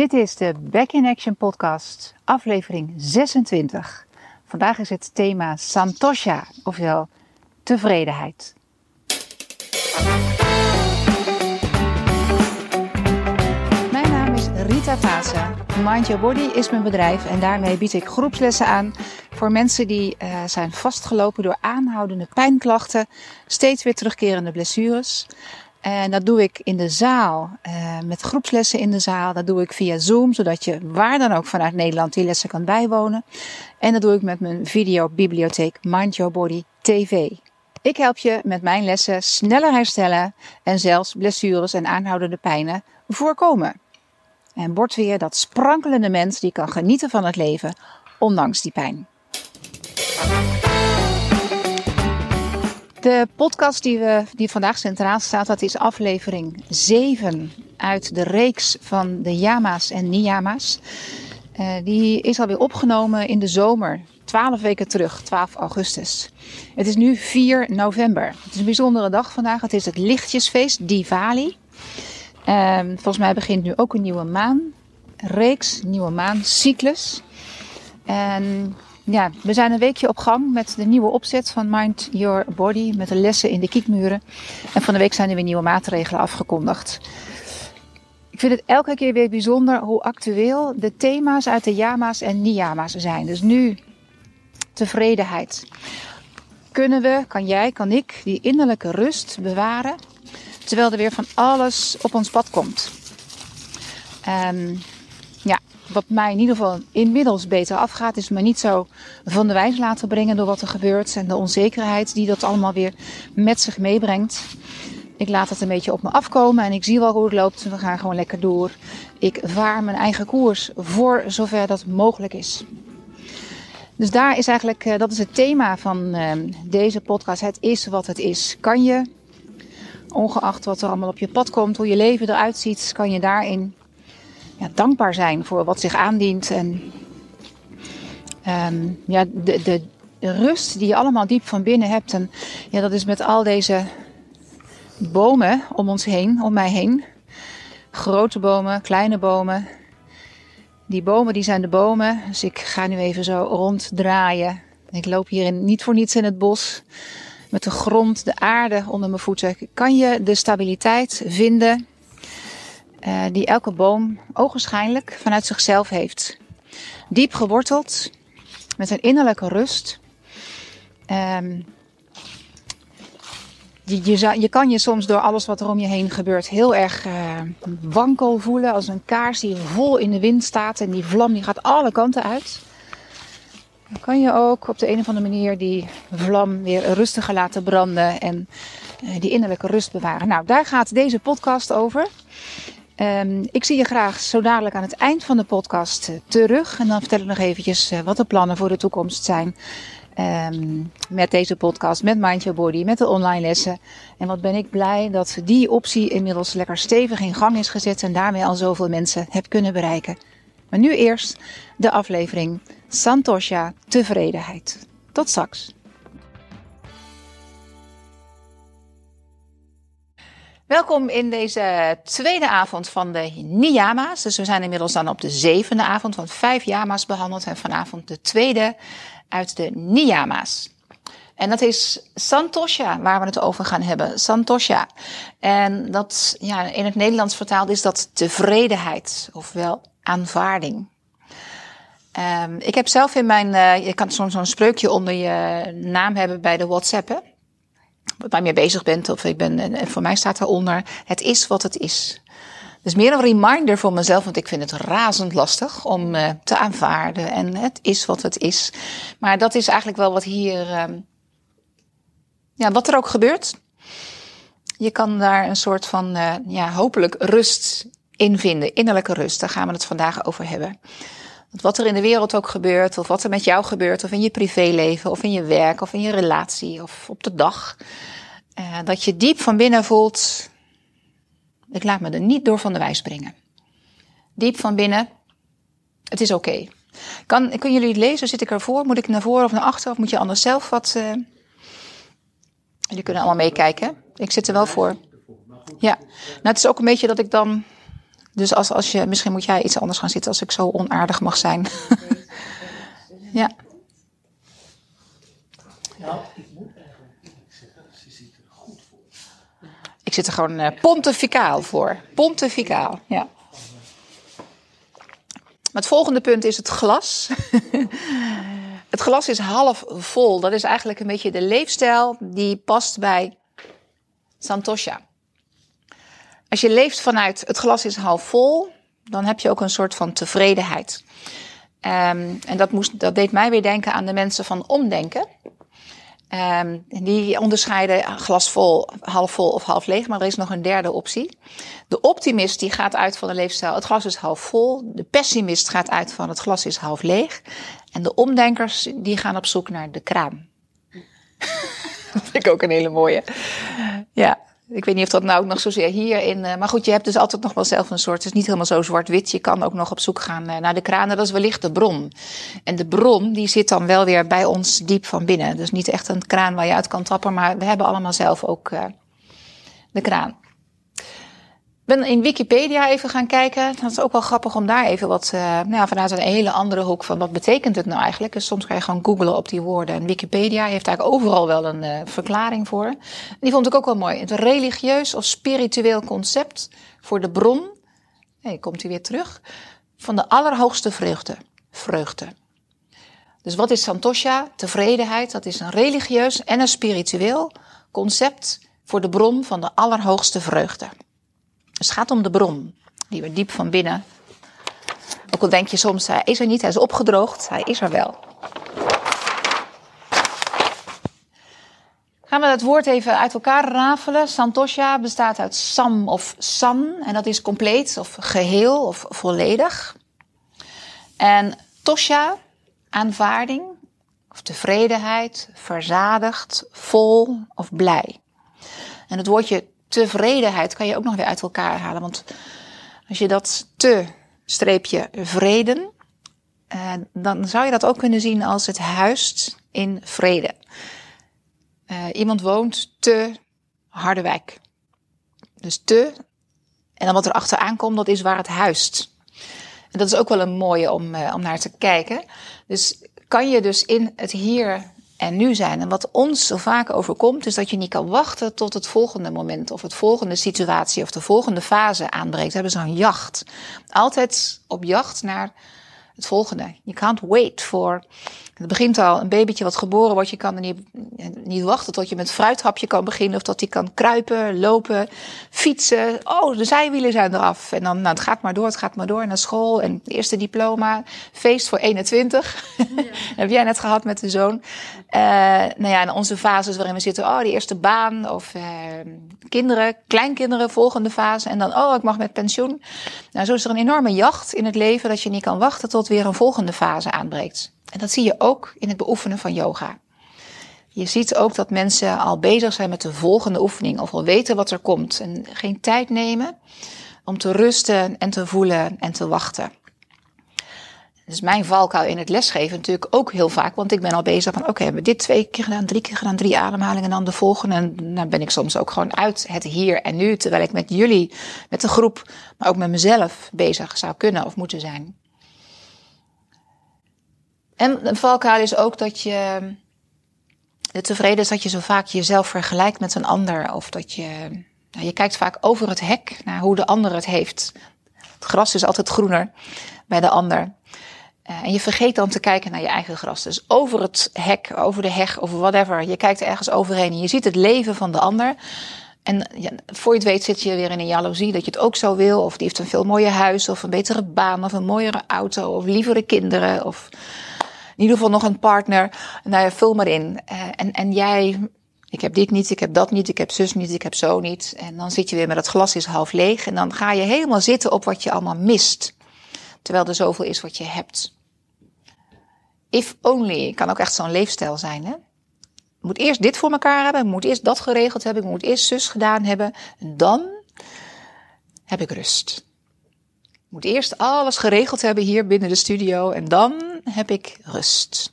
Dit is de Back in Action podcast, aflevering 26. Vandaag is het thema Santosha, ofwel tevredenheid. Mijn naam is Rita Paasa. Mind Your Body is mijn bedrijf en daarmee bied ik groepslessen aan voor mensen die uh, zijn vastgelopen door aanhoudende pijnklachten, steeds weer terugkerende blessures. En dat doe ik in de zaal, uh, met groepslessen in de zaal. Dat doe ik via Zoom, zodat je waar dan ook vanuit Nederland die lessen kan bijwonen. En dat doe ik met mijn videobibliotheek Mind Your Body TV. Ik help je met mijn lessen sneller herstellen en zelfs blessures en aanhoudende pijnen voorkomen. En word weer dat sprankelende mens die kan genieten van het leven, ondanks die pijn. De podcast die, we, die vandaag centraal staat, dat is aflevering 7 uit de reeks van de Yama's en Niyama's. Uh, die is alweer opgenomen in de zomer, 12 weken terug, 12 augustus. Het is nu 4 november. Het is een bijzondere dag vandaag. Het is het lichtjesfeest Diwali. Uh, volgens mij begint nu ook een nieuwe maanreeks, een nieuwe maancyclus. En ja, we zijn een weekje op gang met de nieuwe opzet van Mind Your Body. Met de lessen in de kiekmuren. En van de week zijn er weer nieuwe maatregelen afgekondigd. Ik vind het elke keer weer bijzonder hoe actueel de thema's uit de Yama's en Niyama's zijn. Dus nu tevredenheid. Kunnen we, kan jij, kan ik, die innerlijke rust bewaren. Terwijl er weer van alles op ons pad komt. Um, wat mij in ieder geval inmiddels beter afgaat, is me niet zo van de wijs laten brengen door wat er gebeurt en de onzekerheid die dat allemaal weer met zich meebrengt. Ik laat het een beetje op me afkomen en ik zie wel hoe het loopt. We gaan gewoon lekker door. Ik vaar mijn eigen koers voor zover dat mogelijk is. Dus daar is eigenlijk, eh, dat is het thema van ehm, deze podcast. Het is wat het is. Kan je, ongeacht wat er allemaal op je pad komt, hoe je leven eruit ziet, kan je daarin ja, dankbaar zijn voor wat zich aandient. En um, ja, de, de, de, rust die je allemaal diep van binnen hebt. En ja, dat is met al deze bomen om ons heen, om mij heen. Grote bomen, kleine bomen. Die bomen die zijn de bomen. Dus ik ga nu even zo ronddraaien. Ik loop hier niet voor niets in het bos. Met de grond, de aarde onder mijn voeten. Kan je de stabiliteit vinden uh, die elke boom ogenschijnlijk vanuit zichzelf heeft. Diep geworteld, met een innerlijke rust. Um, je, je, kan je soms door alles wat er om je heen gebeurt heel erg uh, wankel voelen. Als een kaars die vol in de wind staat en die vlam die gaat alle kanten uit. Dan kan je ook op de een of andere manier die vlam weer rustiger laten branden en uh, die innerlijke rust bewaren. Nou, daar gaat deze podcast over. Um, ik zie je graag zo dadelijk aan het eind van de podcast uh, terug. En dan vertel ik nog eventjes uh, wat de plannen voor de toekomst zijn. Um, met deze podcast, met Mind Your Body, met de online lessen. En wat ben ik blij dat die optie inmiddels lekker stevig in gang is gezet. En daarmee al zoveel mensen heb kunnen bereiken. Maar nu eerst de aflevering Santosha, tevredenheid. Tot straks. Welkom in deze tweede avond van de Niyama's. Dus we zijn inmiddels dan op de zevende avond, want vijf Yama's behandeld. En vanavond de tweede uit de Niyama's. En dat is Santosha, waar we het over gaan hebben. Santosha. En dat, ja, in het Nederlands vertaald is dat tevredenheid, ofwel aanvaarding. Um, ik heb zelf in mijn, uh, je kan soms zo'n spreukje onder je naam hebben bij de WhatsApp. Waar je mee bezig bent. Of ik ben, en voor mij staat daaronder, het is wat het is. Dus meer een reminder voor mezelf, want ik vind het razend lastig om uh, te aanvaarden. En het is wat het is. Maar dat is eigenlijk wel wat hier, uh, ja, wat er ook gebeurt. Je kan daar een soort van, uh, ja, hopelijk rust in vinden, innerlijke rust. Daar gaan we het vandaag over hebben wat er in de wereld ook gebeurt, of wat er met jou gebeurt, of in je privéleven, of in je werk, of in je relatie, of op de dag, uh, dat je diep van binnen voelt, ik laat me er niet door van de wijs brengen. Diep van binnen, het is oké. Kan, kunnen jullie het lezen? Zit ik ervoor? Moet ik naar voren of naar achter? Of moet je anders zelf wat... Uh... Jullie kunnen allemaal meekijken. Ik zit er wel voor. Ja, nou het is ook een beetje dat ik dan Dus als, als je, misschien moet jij iets anders gaan zitten als ik zo onaardig mag zijn. ja. Nou, ik moet eigenlijk zeggen, ze ziet er goed voor. Ik zit er gewoon uh, pontificaal voor. Pontificaal, ja. Maar het volgende punt is het glas. het glas is half vol. Dat is eigenlijk een beetje de leefstijl die past bij Santosha. Als je leeft vanuit het glas is half vol, dan heb je ook een soort van tevredenheid. Um, en dat, moest, dat deed mij weer denken aan de mensen van omdenken. Um, die onderscheiden glas vol, half vol of half leeg, maar er is nog een derde optie. De optimist die gaat uit van de leefstijl, het glas is half vol. De pessimist gaat uit van het glas is half leeg. En de omdenkers die gaan op zoek naar de kraan. dat vind ik ook een hele mooie. Ja, ik weet niet of dat nou ook nog zozeer hierin. Uh, maar goed, je hebt dus altijd nog wel zelf een soort. Het is niet helemaal zo zwart-wit. Je kan ook nog op zoek gaan uh, naar de kranen. Dat is wellicht de bron. En de bron die zit dan wel weer bij ons diep van binnen. Dus niet echt een kraan waar je uit kan tappen. Maar we hebben allemaal zelf ook uh, de kraan ben in Wikipedia even gaan kijken. Dat is ook wel grappig om daar even wat, uh, nou vanuit een hele andere hoek van wat betekent het nou eigenlijk. Dus soms kan je gewoon googlen op die woorden. En Wikipedia heeft eigenlijk overal wel een uh, verklaring voor. Die vond ik ook wel mooi. Het religieus of spiritueel concept voor de bron, nee, komt hij weer terug, van de allerhoogste vreugde. vreugde. Dus wat is Santosha? Tevredenheid. Dat is een religieus en een spiritueel concept voor de bron van de allerhoogste vreugde. Dus het gaat om de bron, die we diep van binnen. Ook al denk je soms, hij is er niet, hij is opgedroogd, hij is er wel. Gaan we het woord even uit elkaar rafelen. Santosha bestaat uit sam of san, en dat is compleet of geheel of volledig. En tosha, aanvaarding of tevredenheid, verzadigd, vol of blij. En het woordje tevredenheid kan je ook nog weer uit elkaar halen. Want als je dat te streepje vreden, uh, dan zou je dat ook kunnen zien als het huist in vrede. Uh, iemand woont te Harderwijk. Dus te, en dan wat er achteraan komt, dat is waar het huist. En dat is ook wel een mooie om, uh, om naar te kijken. Dus kan je dus in het hier en nu zijn. En wat ons zo vaak overkomt, is dat je niet kan wachten tot het volgende moment of het volgende situatie of de volgende fase aanbreekt. We hebben zo'n jacht. Altijd op jacht naar het volgende. You can't wait for het begint al, een babytje wat geboren wordt, je kan er niet, niet wachten tot je met fruithapje kan beginnen. Of dat hij kan kruipen, lopen, fietsen. Oh, de zijwielen zijn eraf. En dan, nou, het gaat maar door, het gaat maar door naar school. En eerste diploma, feest voor 21. Ja. heb jij net gehad met de zoon. Uh, nou ja, en onze fases waarin we zitten, oh, die eerste baan. Of uh, kinderen, kleinkinderen, volgende fase. En dan, oh, ik mag met pensioen. Nou, zo is er een enorme jacht in het leven dat je niet kan wachten tot weer een volgende fase aanbreekt. En dat zie je ook in het beoefenen van yoga. Je ziet ook dat mensen al bezig zijn met de volgende oefening, of al weten wat er komt. En geen tijd nemen om te rusten en te voelen en te wachten. Dus mijn valkuil in het lesgeven natuurlijk ook heel vaak, want ik ben al bezig van, oké, hebben we dit twee keer gedaan, drie keer gedaan, drie ademhalingen en dan de volgende. En dan ben ik soms ook gewoon uit het hier en nu, terwijl ik met jullie, met de groep, maar ook met mezelf bezig zou kunnen of moeten zijn. En een valkuil is ook dat je de tevreden is dat je zo vaak jezelf vergelijkt met een ander. Of dat je, nou, je kijkt vaak over het hek naar hoe de ander het heeft. Het gras is altijd groener bij de ander. Uh, en je vergeet dan te kijken naar je eigen gras. Dus over het hek, over de heg, over whatever. Je kijkt ergens overheen en je ziet het leven van de ander. En ja, voor je het weet zit je weer in een jaloezie dat je het ook zo wil. Of die heeft een veel mooier huis, of een betere baan, of een mooiere auto, of lievere kinderen. Of in ieder geval nog een partner. Nou ja, vul maar in. Uh, en, en jij, ik heb dit niet, ik heb dat niet, ik heb zus niet, ik heb zo niet. En dan zit je weer met het glas is half leeg. En dan ga je helemaal zitten op wat je allemaal mist. Terwijl er zoveel is wat je hebt. If only kan ook echt zo'n leefstijl zijn. Hè? Ik moet eerst dit voor elkaar hebben, ik moet eerst dat geregeld hebben, ik moet eerst zus gedaan hebben. En dan heb ik rust moet eerst alles geregeld hebben hier binnen de studio en dan heb ik rust.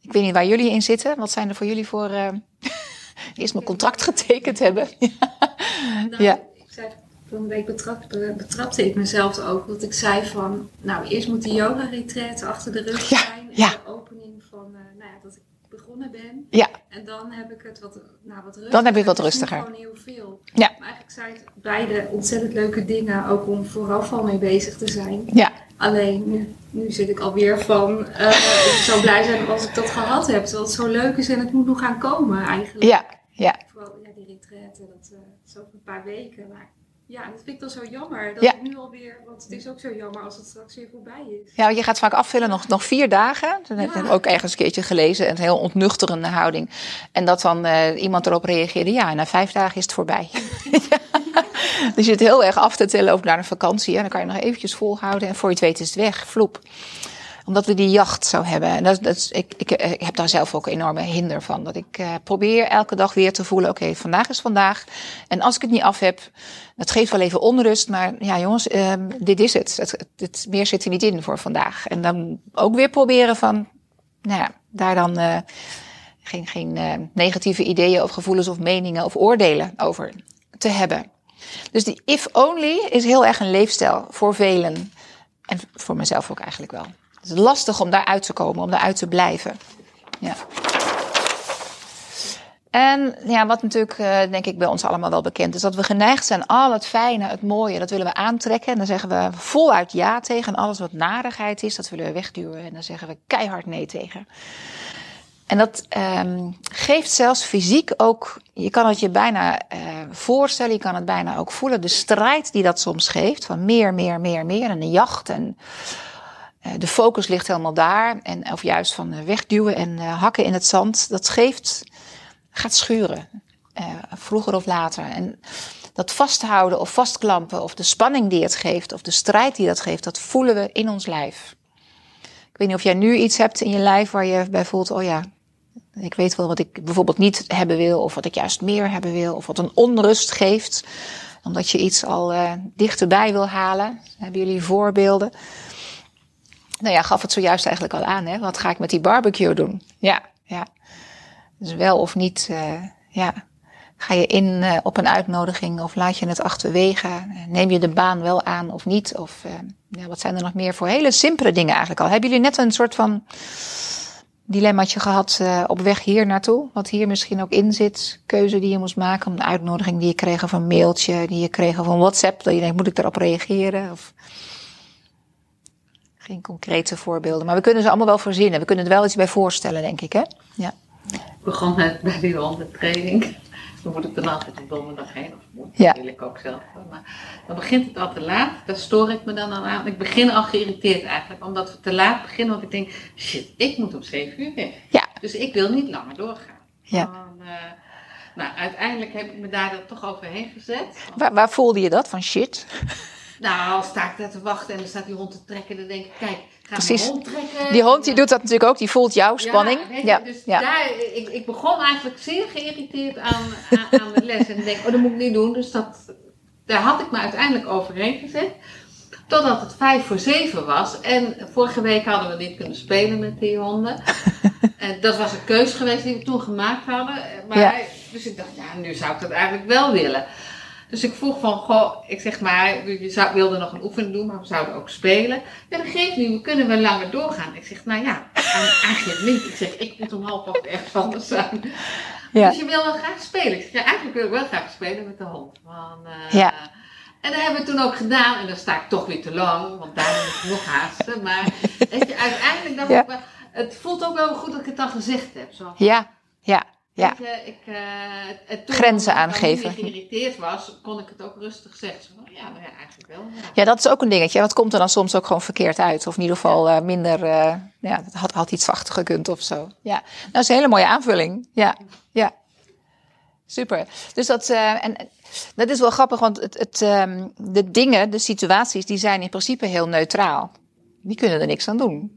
Ik weet niet waar jullie in zitten. Wat zijn er voor jullie voor. Uh, eerst mijn contract getekend hebben. nou, ja. Ik zei van een week betrapte, betrapte ik mezelf ook. Dat ik zei van, nou eerst moet de yoga retreat achter de rug Ja, zijn. En ja. de opening van, eh, nou ja, dat ik begonnen ben. Ja. En dan heb ik het wat, nou, wat rustiger. Dan heb het wat rustiger. gewoon heel veel. Ja. Maar eigenlijk zijn het beide ontzettend leuke dingen. Ook om vooraf al mee bezig te zijn. Ja. Alleen nu, nu zit ik alweer van, eh, ik zou blij zijn als ik dat gehad heb. Terwijl het zo leuk is en het moet nog gaan komen eigenlijk. Ja, ja. Vooral ja, die retraite, dat eh, is ook een paar weken. Maar ja, dat vind ik dan zo jammer. Dat Ja. ik nu alweer, want het is ook zo jammer als het straks weer voorbij is. Ja, want je gaat vaak afvullen nog, nog vier dagen. Dat heb ik Ja. ook ergens een keertje gelezen. Een heel ontnuchterende houding. En dat dan eh, iemand erop reageerde. Ja, na vijf dagen is het voorbij. Ja. Dus je zit heel erg af te tellen ook naar een vakantie. En dan kan je nog eventjes volhouden. En voor je het weet is het weg. Vloep. Omdat we die jacht zo hebben. En dat, dat ik, ik, ik heb daar zelf ook enorme hinder van. Dat ik eh, probeer elke dag weer te voelen. Oké, vandaag is vandaag. En als ik het niet af heb. Dat geeft wel even onrust. Maar ja jongens, ehm, dit is het. Het, het. het meer zit er niet in voor vandaag. En dan ook weer proberen van. Nou ja, daar dan eh, geen, geen eh, negatieve ideeën of gevoelens of meningen of oordelen over te hebben. Dus die if only is heel erg een leefstijl voor velen. En voor mezelf ook eigenlijk wel. Het is lastig om daaruit te komen, om daaruit te blijven. Ja. En ja, wat natuurlijk eh, denk ik bij ons allemaal wel bekend is, dat we geneigd zijn al het fijne, het mooie, dat willen we aantrekken. En dan zeggen we voluit ja tegen. En alles wat narigheid is, dat willen we wegduwen. En dan zeggen we keihard nee tegen. En dat ehm, geeft zelfs fysiek ook, je kan het je bijna eh, voorstellen, je kan het bijna ook voelen, de strijd die dat soms geeft, van meer, meer, meer, meer, en de jacht en de focus ligt helemaal daar, en, of juist van eh, wegduwen en eh, hakken in het zand, dat geeft, gaat schuren, eh, vroeger of later. En dat vasthouden of vastklampen, of de spanning die het geeft, of de strijd die dat geeft, dat voelen we in ons lijf. Ik weet niet of jij nu iets hebt in je lijf waar je bij voelt, oh ja, ik weet wel wat ik bijvoorbeeld niet hebben wil, of wat ik juist meer hebben wil, of wat een onrust geeft, omdat je iets al dichterbij wil halen. Hebben jullie voorbeelden? Nou ja, gaf het zojuist eigenlijk al aan, hè? Wat ga ik met die barbecue doen? Ja, ja. Dus wel of niet, uh, ja. Ga je in uh, op een uitnodiging of laat je het achterwege? Neem je de baan wel aan of niet? Of ja, wat zijn er nog meer voor hele simpele dingen eigenlijk al? Hebben jullie net een soort van dilemmaatje gehad op weg hier naartoe? Wat hier misschien ook in zit. Keuze die je moest maken. Een uitnodiging die je kreeg of een mailtje die je kreeg of WhatsApp. Dat je denkt, moet ik daarop reageren? Of... Geen concrete voorbeelden. Maar we kunnen ze allemaal wel verzinnen. We kunnen er wel iets bij voorstellen, denk ik. Hè? Ja. Ik begon met bij die hondentraining. Dan moet ik dan altijd op donderdag heen. Of moet, ja. wil ik ook zelf. Maar dan begint het al te laat. Daar stoor ik me dan aan. Ik begin al geïrriteerd eigenlijk. Omdat we te laat beginnen. Want ik denk, shit, ik moet om 7 uur weg. Ja. Dus ik wil niet langer doorgaan. Ja. Dan, uh, nou, uiteindelijk heb ik me daar dan toch overheen gezet. Waar, waar voelde je dat? Van shit? Nou, als sta ik daar te wachten en dan staat die hond te trekken. Dan denk ik, kijk, ga Precies. hond trekken. Die hond die doet dat natuurlijk ook. Die voelt jouw spanning. Ja, dus ja. Daar, ik, ik begon eigenlijk zeer geïrriteerd aan, aan, aan de les. En ik denk, oh, dat moet ik niet doen. Dus dat, daar had ik me uiteindelijk overheen gezet. Totdat het vijf voor zeven was. En vorige week hadden we niet kunnen spelen met die honden. en dat was een keus geweest die we toen gemaakt hadden. Maar, Ja. Dus ik dacht, ja, nu zou ik dat eigenlijk wel willen. Dus ik vroeg van, goh, ik zeg maar, je zou, wilde nog een oefening doen, maar we zouden ook spelen. Ja, dat geeft niet, we kunnen wel langer doorgaan. Ik zeg, nou ja, eigenlijk niet. Ik zeg, ik moet om half acht ergens anders zijn. Ja. Dus je wil wel graag spelen. Ik zeg, ja, eigenlijk wil ik wel graag spelen met de hond. Uh, Ja. En dat hebben we toen ook gedaan. En dan sta ik toch weer te lang, want daar moet ik nog haasten. Maar je, uiteindelijk dacht Ja. ik wel, het voelt ook wel goed dat ik het dan gezegd heb. Zo. Ja, ja, ja. Ik, eh, toen Grenzen ik aangeven. niet meer geïrriteerd was, kon ik het ook rustig zeggen. Zo, ja, nou ja, eigenlijk wel. Ja. Ja, dat is ook een dingetje. Wat komt er dan soms ook gewoon verkeerd uit? Of in ieder geval eh, minder, eh, ja, het had, had iets zachter gekund of zo. Ja, nou, dat is een hele mooie aanvulling. Ja, ja. Super. Dus dat, en dat is wel grappig, want het, het, ehm, de dingen, de situaties, die zijn in principe heel neutraal. Die kunnen er niks aan doen.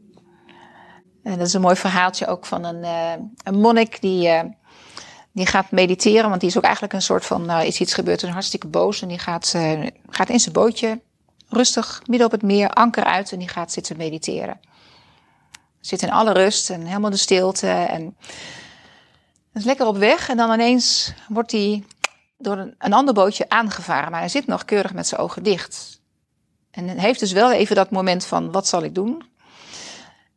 En dat is een mooi verhaaltje ook van een, een monnik die, die gaat mediteren. Want die is ook eigenlijk een soort van, nou is iets gebeurd, een hartstikke boos. En die gaat, eh, gaat in zijn bootje rustig midden op het meer, anker uit en die gaat zitten mediteren. Zit in alle rust en helemaal de stilte en is lekker op weg. En dan ineens wordt hij door een, een ander bootje aangevaren, maar hij zit nog keurig met zijn ogen dicht. En heeft dus wel even dat moment van, wat zal ik doen?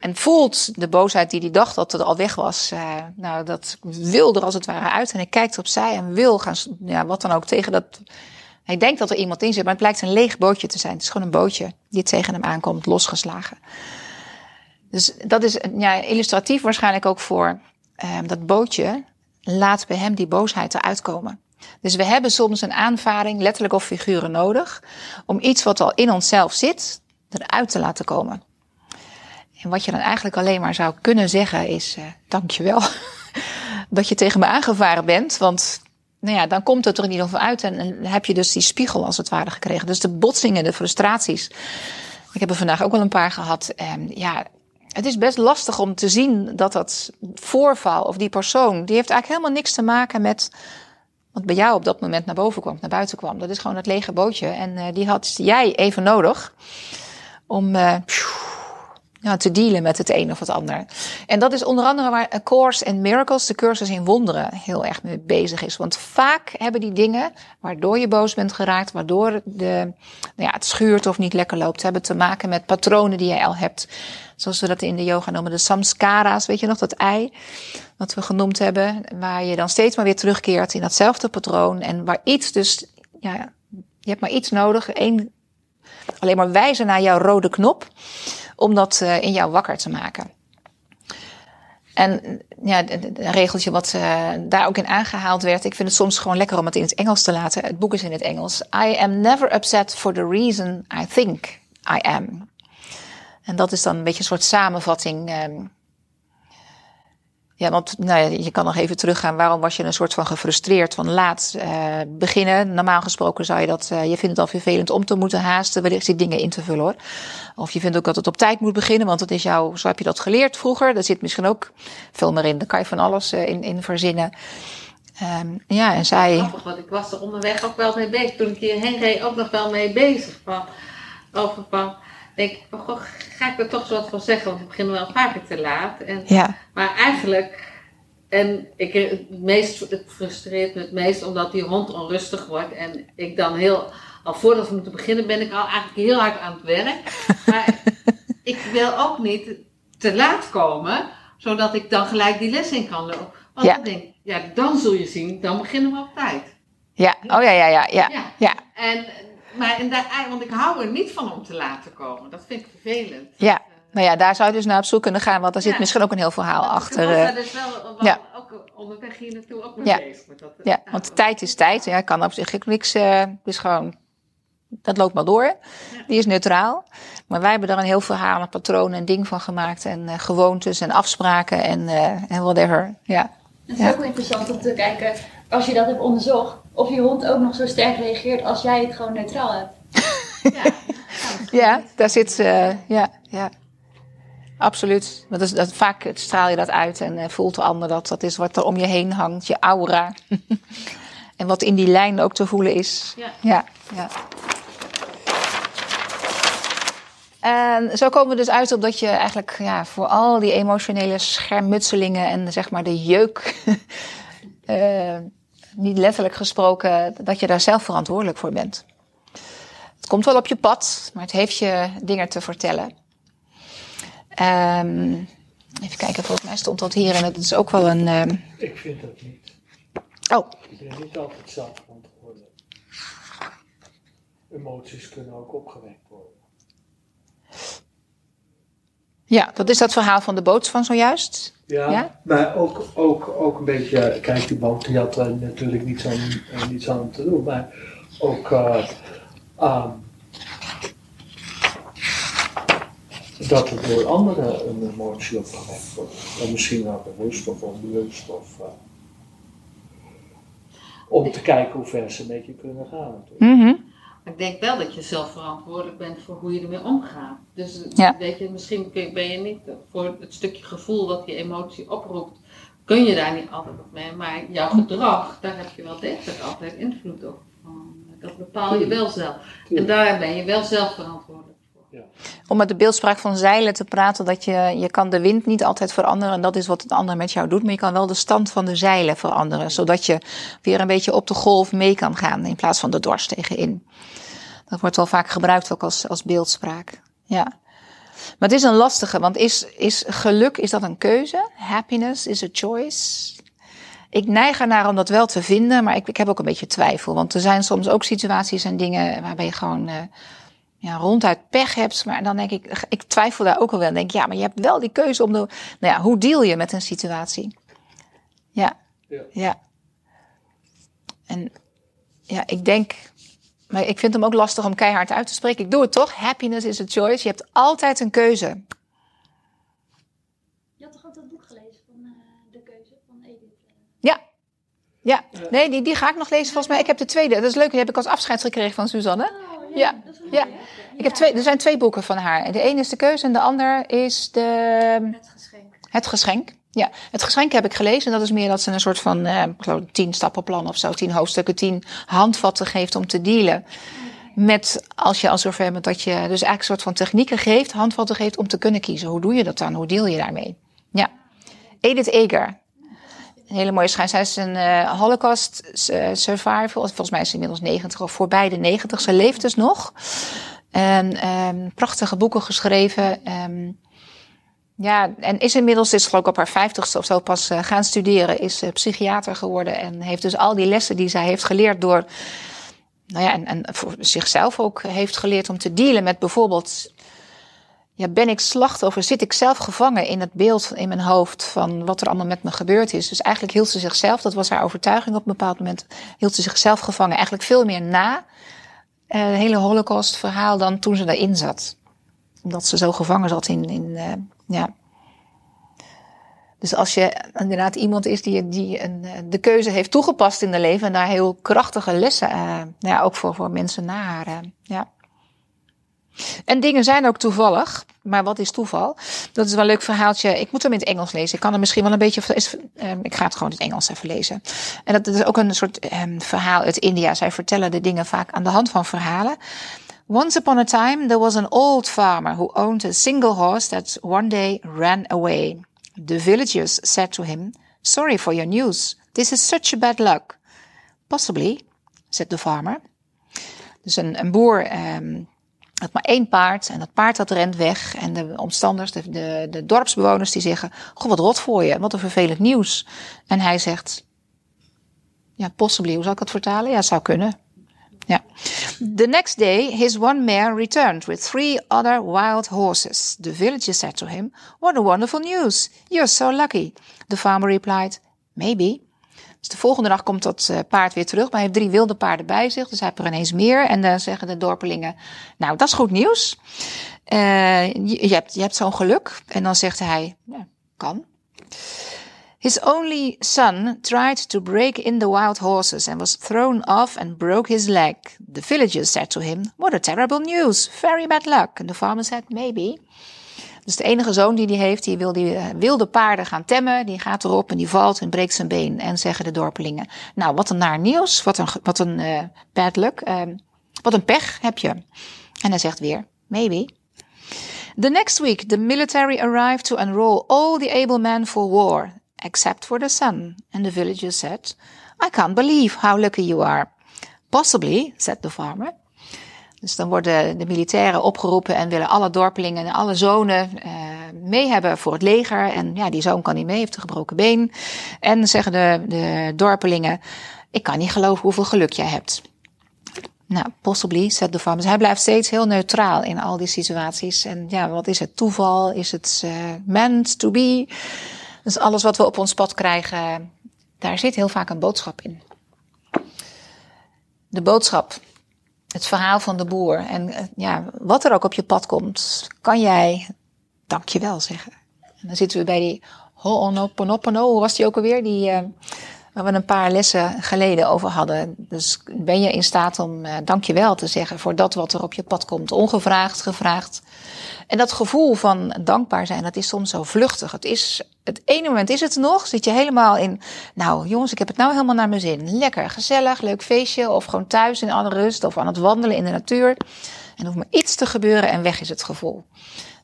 En voelt de boosheid die hij dacht dat het al weg was. Uh, nou, dat wil er als het ware uit. En hij kijkt opzij en wil gaan, ja, wat dan ook, tegen dat... Hij denkt dat er iemand in zit, maar het blijkt een leeg bootje te zijn. Het is gewoon een bootje die tegen hem aankomt, losgeslagen. Dus dat is ja, illustratief waarschijnlijk ook voor uh, dat bootje. Laat bij hem die boosheid eruit komen. Dus we hebben soms een aanvaring, letterlijk of figuren, nodig. om iets wat al in onszelf zit, eruit te laten komen. En wat je dan eigenlijk alleen maar zou kunnen zeggen is: uh, dankjewel dat je tegen me aangevaren bent. Want nou ja, dan komt het er in ieder geval uit en, heb je dus die spiegel als het ware gekregen. Dus de botsingen, de frustraties. Ik heb er vandaag ook wel een paar gehad. En ja, het is best lastig om te zien dat dat voorval of die persoon, die heeft eigenlijk helemaal niks te maken met wat bij jou op dat moment naar boven kwam, naar buiten kwam. Dat is gewoon het lege bootje. En uh, die had jij even nodig om uh, ja, te dealen met het een of het ander. En dat is onder andere waar A Course in Miracles, de cursus in wonderen, heel erg mee bezig is. Want vaak hebben die dingen waardoor je boos bent geraakt, waardoor de, nou ja, het schuurt of niet lekker loopt, hebben te maken met patronen die jij al hebt. Zoals we dat in de yoga noemen, de samskara's, weet je nog, dat ei wat we genoemd hebben, waar je dan steeds maar weer terugkeert in datzelfde patroon en waar iets dus, ja, je hebt maar iets nodig, één, alleen maar wijzen naar jouw rode knop om dat uh, in jou wakker te maken. En ja, een regeltje wat uh, daar ook in aangehaald werd. Ik vind het soms gewoon lekker om het in het Engels te laten. Het boek is in het Engels. I am never upset for the reason I think I am. En dat is dan een beetje een soort samenvatting. Um, ja, want nou ja, je kan nog even teruggaan. Waarom was je een soort van gefrustreerd van laat uh, beginnen? Normaal gesproken zou je dat, uh, je vindt het al vervelend om te moeten haasten, wellicht die dingen in te vullen hoor. Of je vindt ook dat het op tijd moet beginnen, want het is jou, zo heb je dat geleerd vroeger. Daar zit misschien ook veel meer in. Daar kan je van alles uh, in, in verzinnen. Um, ja, en zij. Grappig, want ik was er onderweg ook wel mee bezig. Toen ik hierheen reed, ook nog wel mee bezig. Van, over van denk ik, goh, ga ik er toch zo wat van zeggen, want we beginnen wel vaker te laat. En, ja. Maar eigenlijk, en ik, het, meest, het frustreert me het meest omdat die hond onrustig wordt en ik dan heel, al voordat we moeten beginnen ben ik al eigenlijk heel hard aan het werk. Maar ik wil ook niet te laat komen, zodat ik dan gelijk die les in kan lopen. Want Ja. ik denk, ja, dan zul je zien, dan beginnen we op tijd. Ja, oh ja, ja, ja, ja. Ja. Ja, En, maar, en daar, want ik hou er niet van om te laten komen. Dat vind ik vervelend. ja. Nou ja, daar zou je dus naar op zoek kunnen gaan, want daar zit Ja. misschien ook een heel verhaal achter. Ik was eh. daar dus wel, wel ja. ook onderweg hier naartoe ook mee Ja. bezig. Met dat, eh, Ja, want tijd is tijd. Ja, kan op zich ook niks. eh dus gewoon, dat loopt maar door. Die is neutraal. Maar wij hebben daar een heel verhaal, een patroon en ding van gemaakt. En eh, gewoontes en afspraken en, eh en whatever. Ja. Het is Ja. ook wel interessant om te kijken, als je dat hebt onderzocht, of je hond ook nog zo sterk reageert als jij het gewoon neutraal hebt. Ja. ja, daar zit. eh ja, ja. Absoluut. Want dat is, dat, vaak straal je dat uit en eh, voelt de ander dat. Dat is wat er om je heen hangt, je aura. en wat in die lijn ook te voelen is. Ja. Ja, ja. En zo komen we dus uit op dat je eigenlijk ja, voor al die emotionele schermutselingen en zeg maar de jeuk, eh, niet letterlijk gesproken, dat je daar zelf verantwoordelijk voor bent. Het komt wel op je pad, maar het heeft je dingen te vertellen. Ehm, even kijken, volgens mij stond dat hier en het is ook wel een. ehm, Ik vind dat niet. Oh, Ik ben niet altijd zelf verantwoordelijk. Emoties kunnen ook opgewekt worden. ja, dat is dat verhaal van de boot van zojuist. Ja, Ja? maar ook, ook, ook een beetje, kijk die boot die had er natuurlijk niets aan, eh, niets aan te doen, maar ook eh, ehm, dat er door anderen een emotie opgewekt wordt. En misschien wel bewust of onbewust. Of, eh, om te kijken hoe ver ze met je kunnen gaan. natuurlijk. Mhm. Maar ik denk wel dat je zelf verantwoordelijk bent voor hoe je ermee omgaat. Dus Ja. weet je, misschien je- ben je niet voor het stukje gevoel dat die emotie oproept, kun je daar niet altijd op mee. Maar jouw gedrag, daar heb je wel degelijk altijd invloed op. Dat bepaal je wel zelf. En daar ben je wel zelf verantwoordelijk. Om met de beeldspraak van zeilen te praten, dat je, je kan de wind niet altijd veranderen. En dat is wat het ander met jou doet. Maar je kan wel de stand van de zeilen veranderen. Zodat je weer een beetje op de golf mee kan gaan. In plaats van de dwars tegenin. Dat wordt wel vaak gebruikt ook als, als beeldspraak. Ja. Maar het is een lastige, want is, is geluk, is dat een keuze? Happiness is a choice. Ik neig ernaar om dat wel te vinden, maar ik, ik heb ook een beetje twijfel. Want er zijn soms ook situaties en dingen waarbij je gewoon uh, ja, ronduit pech hebt. Maar dan denk ik, ik twijfel daar ook al wel. Dan denk ik, ja, maar je hebt wel die keuze om de. Nou ja, hoe deal je met een situatie? Ja. Ja. ja. En ja, ik denk. Maar ik vind hem ook lastig om keihard uit te spreken. Ik doe het toch. Happiness is a choice. Je hebt altijd een keuze. Je had toch ook dat boek gelezen van uh, De Keuze van Edith? Ja. Ja, nee, die, die ga ik nog lezen volgens mij. Ik heb de tweede. Dat is leuk. Die heb ik als afscheid gekregen van Suzanne. Ja, ja. Ik heb twee, er zijn twee boeken van haar. De ene is de keuze en de ander is de, Het geschenk. het geschenk. Ja, het geschenk heb ik gelezen. Dat is meer dat ze een soort van, eh, ik geloof, tien stappenplan of zo, tien hoofdstukken, tien handvatten geeft om te dealen. Met, als je al zover bent dat je dus eigenlijk een soort van technieken geeft, handvatten geeft om te kunnen kiezen. Hoe doe je dat dan? Hoe deal je daarmee? Ja. Edith Eger. Hele mooie schijn. Zij is een eh, Holocaust eh, survivor. Volgens mij is ze inmiddels 90 of voorbij de 90. Ze leeft dus nog. En ehm, prachtige boeken geschreven. Ehm, ja, en is inmiddels, is geloof ik op haar vijftigste of zo pas eh, gaan studeren. Is psychiater geworden. En heeft dus al die lessen die zij heeft geleerd door. Nou ja, en, en voor zichzelf ook heeft geleerd om te dealen met bijvoorbeeld. Ja, ben ik slachtoffer? Zit ik zelf gevangen in het beeld in mijn hoofd van wat er allemaal met me gebeurd is? Dus eigenlijk hield ze zichzelf, dat was haar overtuiging op een bepaald moment, hield ze zichzelf gevangen. Eigenlijk veel meer na eh, het hele Holocaust-verhaal dan toen ze daarin zat. Omdat ze zo gevangen zat in, in eh, ja. Dus als je inderdaad iemand is die, die een, eh, de keuze heeft toegepast in haar leven en daar heel krachtige lessen, ja, ook voor, voor mensen na haar, ja. En dingen zijn ook toevallig, maar wat is toeval? Dat is wel een leuk verhaaltje. Ik moet hem in het Engels lezen. Ik kan hem misschien wel een beetje. Um, ik ga het gewoon in het Engels even lezen. En dat, is ook een soort um, verhaal uit India. Zij vertellen de dingen vaak aan de hand van verhalen. Once upon a time, there was an old farmer who owned a single horse that one day ran away. The villagers said to him, Sorry for your news. This is such bad luck. Possibly, said the farmer. Dus een, een boer um, had maar één paard en dat paard dat rent weg. En de omstanders, de, de, de dorpsbewoners, die zeggen: Goh, wat rot voor je, wat een vervelend nieuws. En hij zegt: Ja, possibly, hoe zal ik het vertalen? Ja, zou kunnen. Ja. The next day, his one mare returned with three other wild horses. The villagers said to him, What a wonderful news! You're so lucky. The farmer replied, Maybe. Dus de volgende dag komt dat uh, paard weer terug, maar hij heeft drie wilde paarden bij zich. Dus hij heeft er ineens meer. En dan zeggen de dorpelingen, nou, dat is goed nieuws. Uh, je, je, hebt, je hebt zo'n geluk. En dan zegt hij, ja, kan. His only son tried to break in the wild horses and was thrown off and broke his leg. The villagers said to him, What a terrible news, very bad luck. And the farmer said, Maybe. Dus de enige zoon die hij heeft, die wil die wilde paarden gaan temmen. Die gaat erop en die valt en breekt zijn been. En zeggen de dorpelingen, nou wat een naar nieuws, wat een, wat een uh, bad luck, uh, wat een pech heb je. En hij zegt weer, maybe. The next week the military arrived to enroll all the able men for war, except for the son. And the villagers said, I can't believe how lucky you are. Possibly, said the farmer. Dus dan worden de militairen opgeroepen en willen alle dorpelingen en alle zonen uh, mee hebben voor het leger. En ja, die zoon kan niet mee, heeft een gebroken been. En zeggen de, de dorpelingen, ik kan niet geloven hoeveel geluk jij hebt. Nou, possibly, zegt de farmer. Hij blijft steeds heel neutraal in al die situaties. En ja, wat is het toeval? Is het uh, meant to be? Dus alles wat we op ons pad krijgen, daar zit heel vaak een boodschap in. De boodschap het verhaal van de boer. En ja, wat er ook op je pad komt, kan jij dankjewel zeggen. En dan zitten we bij die Ho'onoponopono, hoe was die ook alweer? Die, uh, waar we een paar lessen geleden over hadden. Dus ben je in staat om uh, dankjewel te zeggen voor dat wat er op je pad komt. Ongevraagd, gevraagd. En dat gevoel van dankbaar zijn, dat is soms zo vluchtig. Het is, het ene moment is het nog, zit je helemaal in, nou jongens, ik heb het nou helemaal naar mijn zin. Lekker, gezellig, leuk feestje, of gewoon thuis in alle rust, of aan het wandelen in de natuur. En er hoeft maar iets te gebeuren en weg is het gevoel.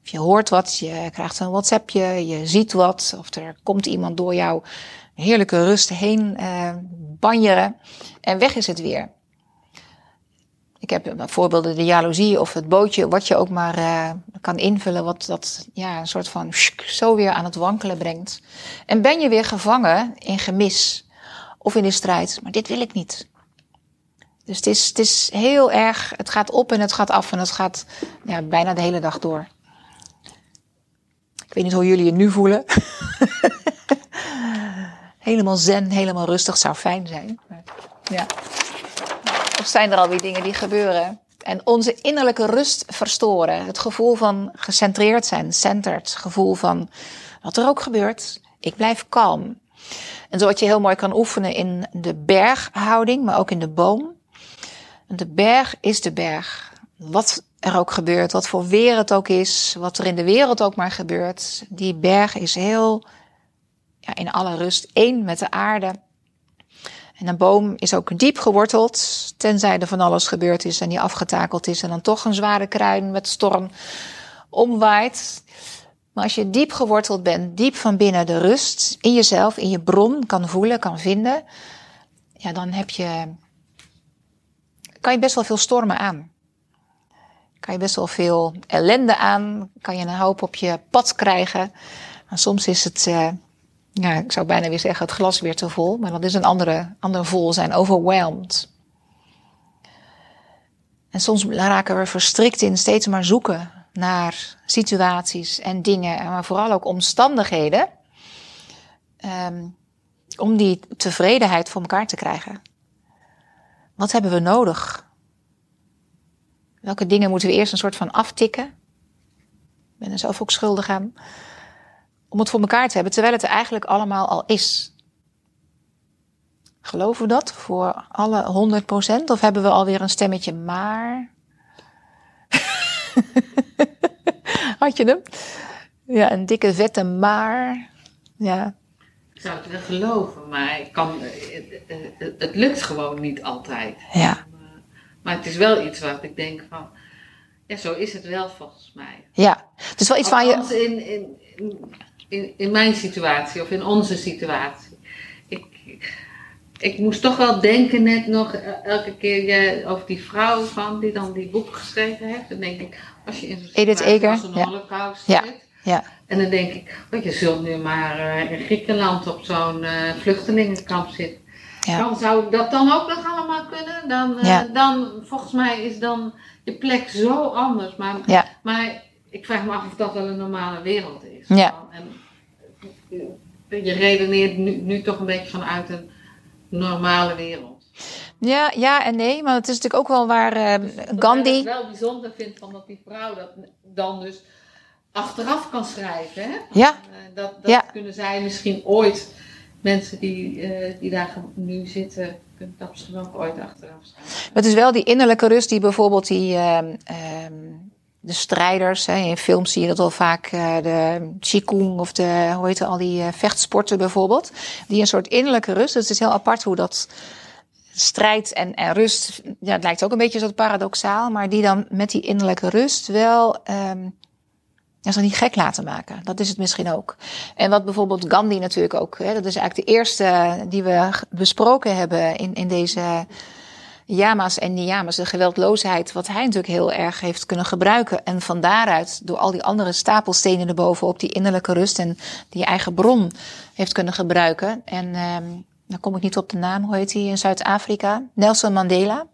Of je hoort wat, je krijgt een WhatsAppje, je ziet wat, of er komt iemand door jou heerlijke rust heen eh, banjeren en weg is het weer. Ik heb voorbeelden de jaloezie of het bootje, wat je ook maar uh, kan invullen, wat dat ja, een soort van zo weer aan het wankelen brengt. En ben je weer gevangen in gemis of in de strijd, maar dit wil ik niet. Dus het is, het is heel erg, het gaat op en het gaat af en het gaat ja, bijna de hele dag door. Ik weet niet hoe jullie je nu voelen. helemaal zen, helemaal rustig zou fijn zijn. Ja. Of zijn er alweer dingen die gebeuren en onze innerlijke rust verstoren? Het gevoel van gecentreerd zijn, centered. Gevoel van wat er ook gebeurt, ik blijf kalm. En zoals je heel mooi kan oefenen in de berghouding, maar ook in de boom. De berg is de berg. Wat er ook gebeurt, wat voor weer het ook is, wat er in de wereld ook maar gebeurt. Die berg is heel ja, in alle rust één met de aarde. En een boom is ook diep geworteld, tenzij er van alles gebeurd is en die afgetakeld is en dan toch een zware kruin met storm omwaait. Maar als je diep geworteld bent, diep van binnen de rust in jezelf, in je bron kan voelen, kan vinden, ja, dan heb je, kan je best wel veel stormen aan. Kan je best wel veel ellende aan, kan je een hoop op je pad krijgen. Maar soms is het, uh, ja, ik zou bijna weer zeggen, het glas weer te vol. Maar dat is een andere, ander vol zijn, overwhelmed. En soms raken we verstrikt in steeds maar zoeken naar situaties en dingen, maar vooral ook omstandigheden, um, om die tevredenheid voor elkaar te krijgen. Wat hebben we nodig? Welke dingen moeten we eerst een soort van aftikken? Ik ben er zelf ook schuldig aan om het voor elkaar te hebben, terwijl het er eigenlijk allemaal al is. Geloven we dat voor alle 100%? Of hebben we alweer een stemmetje maar? Had je hem? Ja, een dikke vette maar. Ja. Ik zou het wel geloven, maar ik kan, het, het lukt gewoon niet altijd. Ja. Maar het is wel iets wat ik denk van, ja, zo is het wel volgens mij. Ja, het is wel iets waar je... In, in, in, in mijn situatie of in onze situatie. Ik, ik moest toch wel denken net nog elke keer over die vrouw van die dan die boek geschreven heeft. Dan denk ik, als je in zo'n situatie als een ja. holocaust ja. zit. Ja. En dan denk ik, oh, je zult nu maar uh, in Griekenland op zo'n uh, vluchtelingenkamp zitten. Ja. Dan zou dat dan ook nog allemaal kunnen? Dan, uh, Ja. dan volgens mij is dan je plek zo anders. Maar, Ja. maar ik vraag me af of dat wel een normale wereld is. Ja. En je redeneert nu, nu toch een beetje vanuit een normale wereld. Ja, ja en nee, maar het is natuurlijk ook wel waar eh, Wat ik Gandhi. wel bijzonder vind van dat die vrouw dat dan dus achteraf kan schrijven. Hè? Ja. Eh, Dat, dat Ja. kunnen zij misschien ooit, mensen die, eh, die daar nu zitten, kunnen dat misschien ook ooit achteraf schrijven. Het is wel die innerlijke rust die bijvoorbeeld die, ehm, ehm, de strijders, hè, in films zie je dat al vaak, eh, de Qigong of de, hoe heet al die eh, vechtsporten bijvoorbeeld, die een soort innerlijke rust, dus het is heel apart hoe dat strijd en, en rust, ja, het lijkt ook een beetje zo paradoxaal, maar die dan met die innerlijke rust wel, ehm ja, ze niet gek laten maken. Dat is het misschien ook. En wat bijvoorbeeld Gandhi natuurlijk ook, hè, dat is eigenlijk de eerste die we besproken hebben in, in deze Yama's en Niyamas, de geweldloosheid, wat hij natuurlijk heel erg heeft kunnen gebruiken. En van daaruit, door al die andere stapelstenen erboven op die innerlijke rust en die eigen bron heeft kunnen gebruiken. En ehm dan kom ik niet op de naam, hoe heet hij in Zuid-Afrika? Nelson Mandela.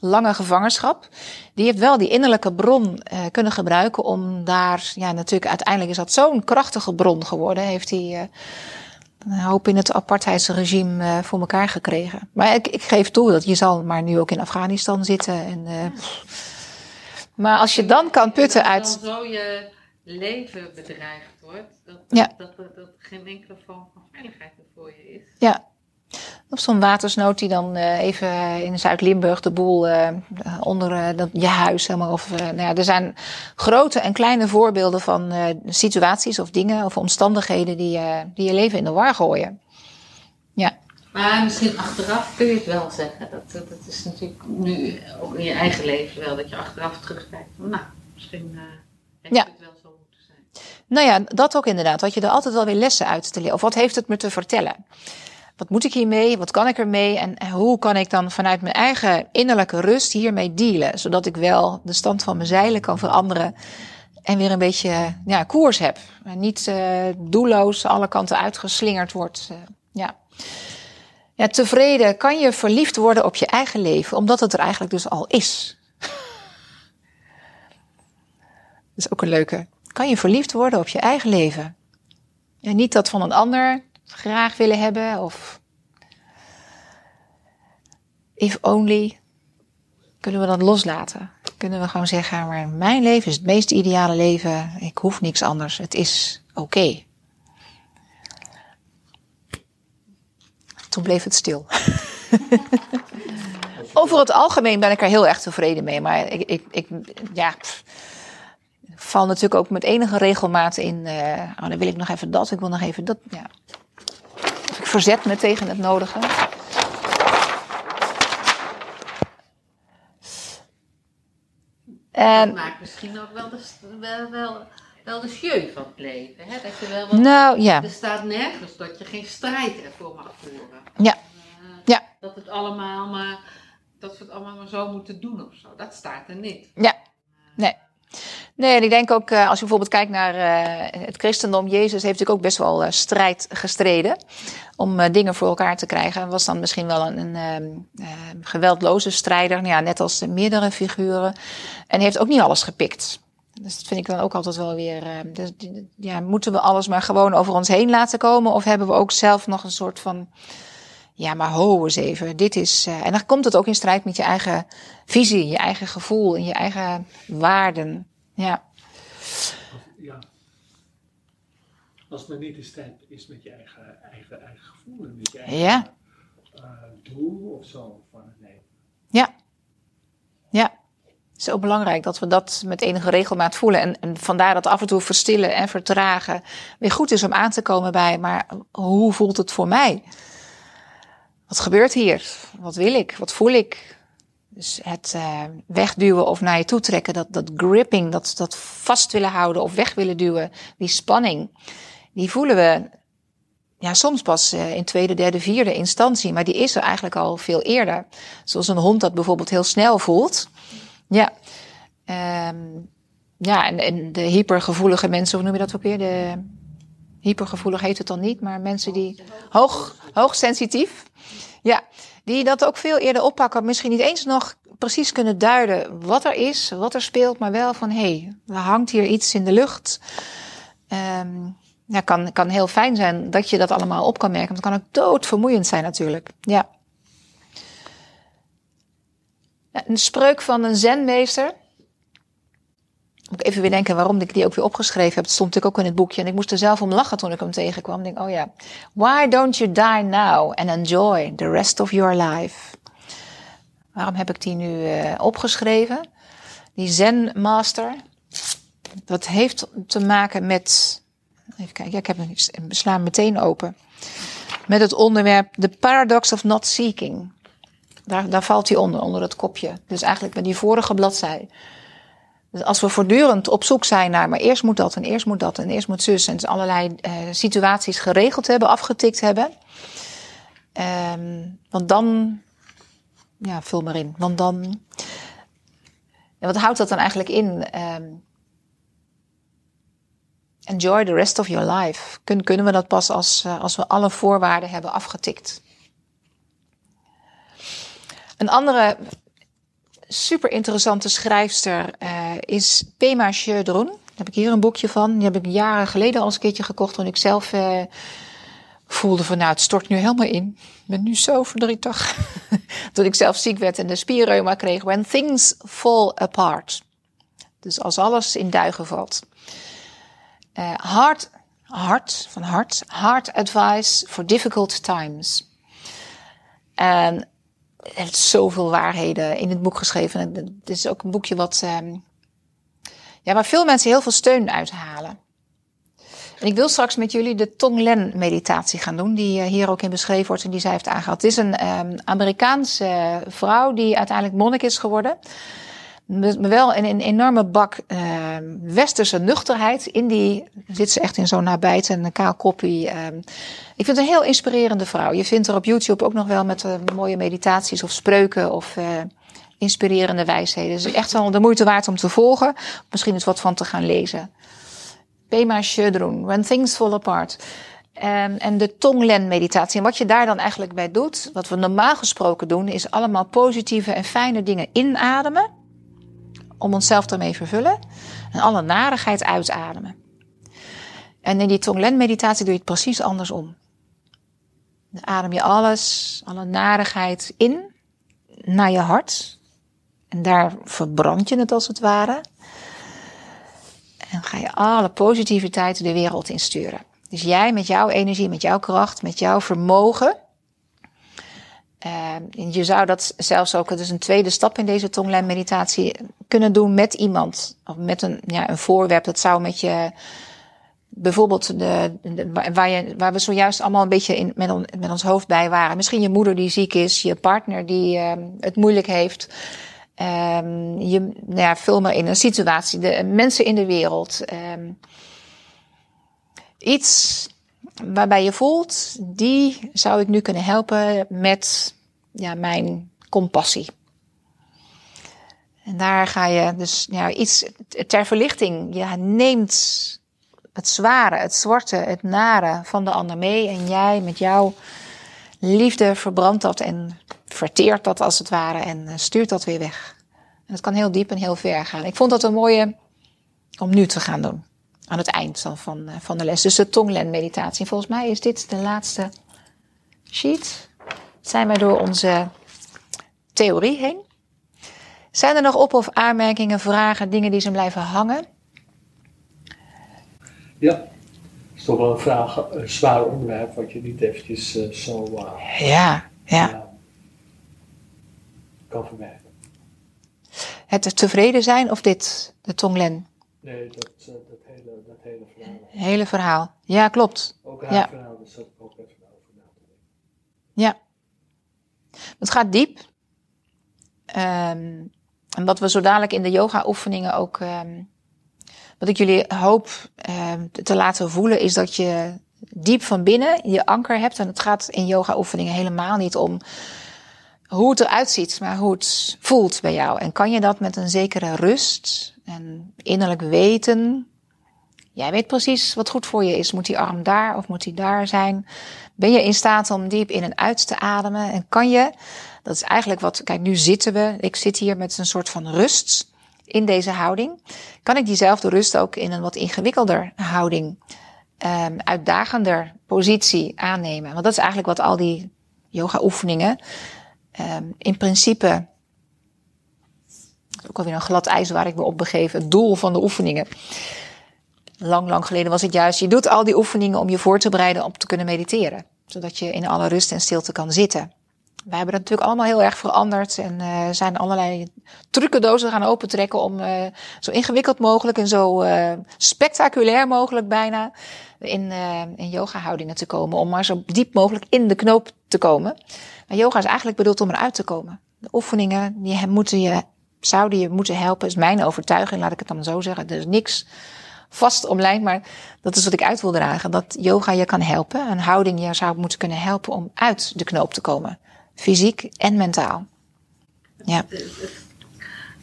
Lange gevangenschap. Die heeft wel die innerlijke bron eh, kunnen gebruiken om daar, ja, natuurlijk uiteindelijk is dat zo'n krachtige bron geworden. Heeft hij eh, een hoop in het apartheidsregime eh, voor elkaar gekregen. Maar ik, ik geef toe dat je zal maar nu ook in Afghanistan zitten. En, eh, maar als je dan kan putten En uit. Als dan zo je leven bedreigd wordt, dat, Ja. dat, dat, dat geen enkele vorm van veiligheid meer voor je is. Ja. Of zo'n watersnood die dan eh, even in Zuid-Limburg de boel eh, onder eh, dat, je huis helemaal. Of, eh, nou ja, er zijn grote en kleine voorbeelden van eh, situaties of dingen of omstandigheden die, eh, die je leven in de war gooien. Ja, Maar misschien achteraf kun je het wel zeggen. Dat, dat, is natuurlijk nu ook in je eigen leven wel. Dat je achteraf terugkijkt. Nou, misschien eh heeft Ja. het wel zo moeten zijn. nou ja, dat ook inderdaad. Dat je er altijd wel weer lessen uit te leren. Of wat heeft het me te vertellen? Wat moet ik hiermee? Wat kan ik ermee? En hoe kan ik dan vanuit mijn eigen innerlijke rust hiermee dealen? Zodat ik wel de stand van mijn zeilen kan veranderen. En weer een beetje ja, koers heb. En niet eh, doelloos alle kanten uitgeslingerd wordt. eh, ja. ja, tevreden kan je verliefd worden op je eigen leven. Omdat het er eigenlijk dus al is. Dat is ook een leuke. Kan je verliefd worden op je eigen leven? En niet dat van een ander graag willen hebben of. If only. Kunnen we dat loslaten? Kunnen we gewoon zeggen, maar mijn leven is het meest ideale leven. Ik hoef niks anders. Het is oké. Toen bleef het stil. Over het algemeen ben ik er heel erg tevreden mee. Maar ik, ik, ja, val natuurlijk ook met enige regelmaat in. eh, oh, dan wil ik nog even dat, ik wil nog even dat. Ja. Verzet me tegen het nodige. En, dat maakt misschien ook wel de, wel, wel, wel de jeu van het leven. Hè? Dat je wel wat, nou ja, Er staat nergens dat je geen strijd ervoor mag voeren. Ja. Eh, Ja. Dat, het allemaal maar, dat we het allemaal maar zo moeten doen of zo. Dat staat er niet. Ja, nee. Nee, en ik denk ook, eh, als je bijvoorbeeld kijkt naar eh, het christendom, Jezus heeft natuurlijk ook best wel eh, strijd gestreden om dingen voor elkaar te krijgen. Hij was dan misschien wel een, een geweldloze strijder, nou ja, net als de meerdere figuren. En heeft ook niet alles gepikt. Dus dat vind ik dan ook altijd wel weer. dus, ja, moeten we alles maar gewoon over ons heen laten komen? Of hebben we ook zelf nog een soort van. Ja, maar ho eens even. Dit is. en dan komt het ook in strijd met je eigen visie, je eigen gevoel en je eigen waarden. Ja, Ja. Als het maar niet in strijd is met je eigen, eigen, eigen gevoel en met je eigen Ja. eh, doel of zo. Van, nee. ja, ja. Zo belangrijk dat we dat met enige regelmaat voelen. En, en vandaar dat af en toe verstillen en vertragen weer goed is om aan te komen bij. Maar hoe voelt het voor mij? Wat gebeurt hier? Wat wil ik? Wat voel ik? Dus het eh, wegduwen of naar je toe trekken, dat, dat gripping, dat, dat vast willen houden of weg willen duwen, die spanning, die voelen we ja, soms pas eh, in tweede, derde, vierde instantie, maar die is er eigenlijk al veel eerder. Zoals een hond dat bijvoorbeeld heel snel voelt. Ja, Ehm, ja en, en de hypergevoelige mensen, hoe noem je dat ook weer? De hypergevoelig heet het dan niet, maar mensen die hoog, hoogsensitief. Ja, die dat ook veel eerder oppakken. Misschien niet eens nog precies kunnen duiden wat er is, wat er speelt, maar wel van hé, hey, er hangt hier iets in de lucht. Ehm ja, kan, kan heel fijn zijn dat je dat allemaal op kan merken. Want het kan ook doodvermoeiend zijn natuurlijk. Ja, Een spreuk van een zenmeester. Moet ik even weer denken waarom ik die ook weer opgeschreven heb. Het stond natuurlijk ook in het boekje. En ik moest er zelf om lachen toen ik hem tegenkwam. Ik denk, oh ja. Why don't you die now and enjoy the rest of your life? Waarom heb ik die nu eh, opgeschreven? Die zenmaster. Dat heeft te maken met Even kijken, ik heb hem ik sla hem meteen open. Met het onderwerp The Paradox of Not Seeking. Daar, daar valt hij onder, onder het kopje. Dus eigenlijk met die vorige bladzij. Dus als we voortdurend op zoek zijn naar, maar eerst moet dat en eerst moet dat en eerst moet zus. En allerlei eh, situaties geregeld hebben, afgetikt hebben. Ehm, want dan, ja, vul maar in. Want dan, en wat houdt dat dan eigenlijk in? Ehm, enjoy the rest of your life. Kun, kunnen we dat pas als, uh, als we alle voorwaarden hebben afgetikt. Een andere super interessante schrijfster uh, is Pema Chödrön. Daar heb ik hier een boekje van. Die heb ik jaren geleden al eens een keertje gekocht toen ik zelf uh, voelde van nou het stort nu helemaal in. Ik ben nu zo verdrietig. toen ik zelf ziek werd en de spierreuma kreeg. When things fall apart. Dus als alles in duigen valt. Uh, hard, hard, van hard, hard advice for difficult times. En heeft zoveel waarheden in het boek geschreven. En Het is ook een boekje wat, ehm, ja, waar veel mensen heel veel steun uithalen. En ik wil straks met jullie de Tonglen meditatie gaan doen, die eh, hier ook in beschreven wordt en die zij heeft aangehaald. Het is een ehm, Amerikaanse vrouw die uiteindelijk monnik is geworden. Met wel een, enorme bak ehm, westerse nuchterheid. In die zit ze echt in zo'n nabijt en een kaal koppie. ehm. ik vind het een heel inspirerende vrouw. Je vindt er op YouTube ook nog wel met eh, mooie meditaties of spreuken of eh, inspirerende wijsheden. Dus echt wel de moeite waard om te volgen. Misschien eens wat van te gaan lezen. Pema Shudrun, When Things Fall Apart. Ehm, en de Tonglen meditatie. En wat je daar dan eigenlijk bij doet, wat we normaal gesproken doen, is allemaal positieve en fijne dingen inademen. Om onszelf te vervullen. En alle narigheid uitademen. En in die Tonglen meditatie doe je het precies andersom. Dan adem je alles, alle narigheid in naar je hart. En daar verbrand je het als het ware. En ga je alle positiviteit de wereld insturen. Dus jij met jouw energie, met jouw kracht, met jouw vermogen. En je zou dat zelfs ook, is een tweede stap in deze tonglijn meditatie, kunnen doen met iemand. Of met een, ja, een voorwerp. Dat zou met je, bijvoorbeeld de, waar, je, waar we zojuist allemaal een beetje in, met, met ons hoofd bij waren. Misschien je moeder die ziek is, je partner die uh, het moeilijk heeft. Um, je, nou ja, vul maar in een situatie, de mensen in de wereld. Iets waarbij je voelt, die zou ik nu kunnen helpen met ja, mijn compassie. En daar ga je dus ja, iets ter verlichting. Je neemt het zware, het zwarte, het nare van de ander mee. En jij met jouw liefde verbrandt dat en verteert dat als het ware. En eh, stuurt dat weer weg. En het kan heel diep en heel ver gaan. Ik vond dat een mooie om nu te gaan doen. Aan het eind dan van, eh, van de les. Dus de tonglen meditatie. En volgens mij is dit de laatste sheet. Zijn wij door onze theorie heen. Zijn er nog op- of aanmerkingen, vragen, dingen die zijn blijven hangen? Ja, dat is toch wel een vraag, een zwaar onderwerp wat je niet eventjes eh, zo eh, Ja, ja. kan verwerken. Het tevreden zijn of dit, de tonglen? Nee, dat, dat, hele, dat verhaal. Ja, klopt. Ook haar Ja. verhaal, zat ik ook even over na te denken. Ja. Het gaat diep. Ehm, en wat we zo dadelijk in de yoga-oefeningen ook. ehm, wat ik jullie hoop ehm, te laten voelen, is dat je diep van binnen je anker hebt. En het gaat in yoga-oefeningen helemaal niet om hoe het eruit ziet, maar hoe het voelt bij jou. En kan je dat met een zekere rust en innerlijk weten. Jij weet precies wat goed voor je is. Moet die arm daar of moet die daar zijn? Ben je in staat om diep in en uit te ademen? En kan je, dat is eigenlijk wat, kijk, nu zitten we, ik zit hier met een soort van rust in deze houding. Kan ik diezelfde rust ook in een wat ingewikkelder houding, um, uitdagender positie aannemen? Want dat is eigenlijk wat al die yoga oefeningen um, in principe, ook alweer een glad ijs waar ik me op begeef, het doel van de oefeningen. Lang, lang geleden was het juist, je doet al die oefeningen om je voor te bereiden om te kunnen mediteren. Zodat je in alle rust en stilte kan zitten. Wij hebben dat natuurlijk allemaal heel erg veranderd en uh, zijn allerlei trucendozen gaan opentrekken om uh, zo ingewikkeld mogelijk en zo uh, spectaculair mogelijk bijna in, in yoga houdingen te komen. Om maar zo diep mogelijk in de knoop te komen. Maar yoga is eigenlijk bedoeld om eruit te komen. De oefeningen die moeten je, zouden je moeten helpen, is mijn overtuiging, laat ik het dan zo zeggen. Er is niks vast omlijnd, maar dat is wat ik uit wil dragen. Dat yoga je kan helpen, een houding je zou moeten kunnen helpen om uit de knoop te komen. Fysiek en mentaal. Ja.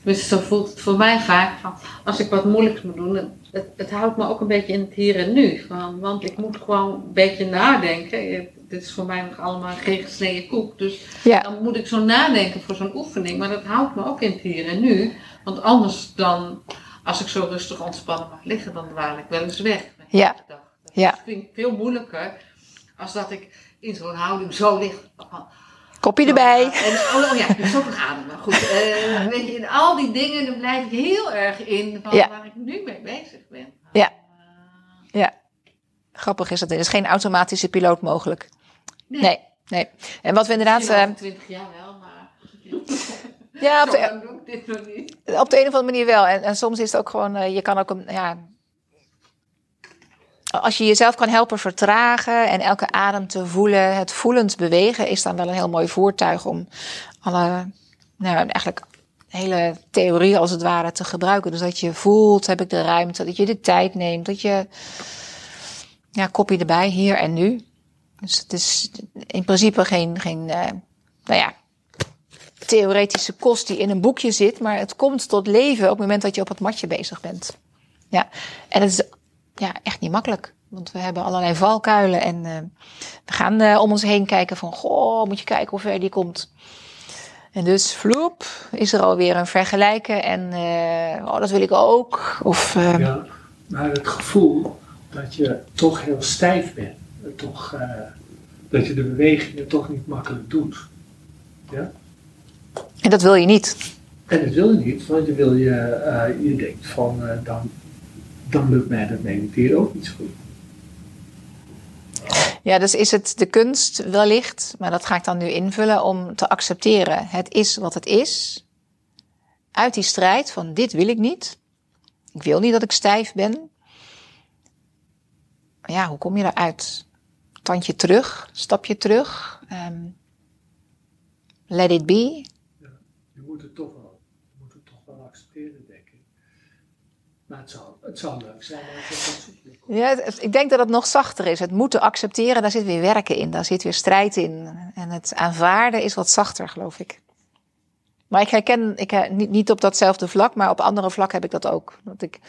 Dus zo voelt het voor mij vaak van, als ik wat moeilijks moet doen, het, het houdt me ook een beetje in het hier en nu. Van, want ik moet gewoon een beetje nadenken. Dit is voor mij nog allemaal geen gesneden koek. Dus ja. dan moet ik zo nadenken voor zo'n oefening. Maar dat houdt me ook in het hier en nu. Want anders dan, als ik zo rustig ontspannen mag liggen, dan dwaal ik wel eens weg. Ja. Dat ja. vind ik veel moeilijker als dat ik in zo'n houding zo lig. Kopje erbij. En, oh, oh ja, dus zo ademen. Goed. Uh, weet je, in al die dingen dan blijf ik heel erg in van ja. waar ik nu mee bezig ben. Ja. Ja. Grappig is dat. Er is geen automatische piloot mogelijk. Nee. Nee. nee. En wat we inderdaad... Misschien eh, over 20 jaar wel, maar. Ja, op Zo de, lang doe ik dit nog niet. op de een of andere manier wel. En, en soms is het ook gewoon, eh, je kan ook een, ja. Als je jezelf kan helpen vertragen en elke adem te voelen, het voelend bewegen, is dan wel een heel mooi voertuig om alle, nou eigenlijk hele theorie als het ware te gebruiken. Dus dat je voelt, heb ik de ruimte, dat je de tijd neemt, dat je, ja, kopje erbij, hier en nu. Dus het is in principe geen, geen eh, nou ja, theoretische kost die in een boekje zit, maar het komt tot leven op het moment dat je op het matje bezig bent. Ja, en het is ja, echt niet makkelijk. Want we hebben allerlei valkuilen en eh, we gaan eh, om ons heen kijken van, goh, moet je kijken hoe ver die komt. En dus, vloep, is er alweer een vergelijken en, eh, oh, dat wil ik ook. Of, Ja, maar het gevoel dat je toch heel stijf bent, toch, dat je de bewegingen toch niet makkelijk doet. Ja? En dat wil je niet. En dat wil je niet, want je, wil je, eh, je denkt van eh, dan, dan lukt mij dat mediteren ook niet zo goed. Ja, dus is het de kunst wellicht, maar dat ga ik dan nu invullen om te accepteren. Het is wat het is. Uit die strijd van dit wil ik niet. Ik wil niet dat ik stijf ben. Maar ja, hoe kom je eruit? Tandje terug, stapje terug. ehm, let it be. Je moet het toch wel, je moet het toch wel accepteren, denk ik. Maar het zou, het zou leuk zijn als je. Ja, het- het- ik denk dat het nog zachter is. Het moeten accepteren, daar zit weer werken in. Daar zit weer strijd in. En het aanvaarden is wat zachter, geloof ik. Maar ik herken, ik, her- niet, niet op datzelfde vlak, maar op andere vlakken heb ik dat ook. Dat ik,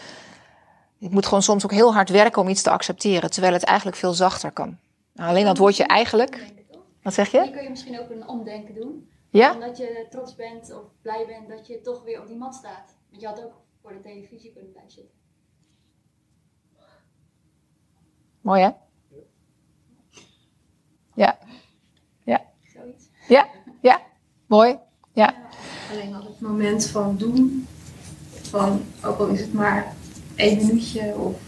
ik moet gewoon soms ook heel hard werken om iets te accepteren, terwijl het eigenlijk veel zachter kan. Nou, alleen dat woordje eigenlijk. Wat zeg Die je? kun je misschien ook een omdenken doen. Ja? Omdat je trots bent of blij bent dat je toch weer op die mat staat. Want je had ook voor de televisie kunnen blijven zitten. Mooi hè? Ja. Ja. Zoiets. Ja. Ja. Mooi. Ja. Alleen al het moment van doen, van ook al is het maar één minuutje of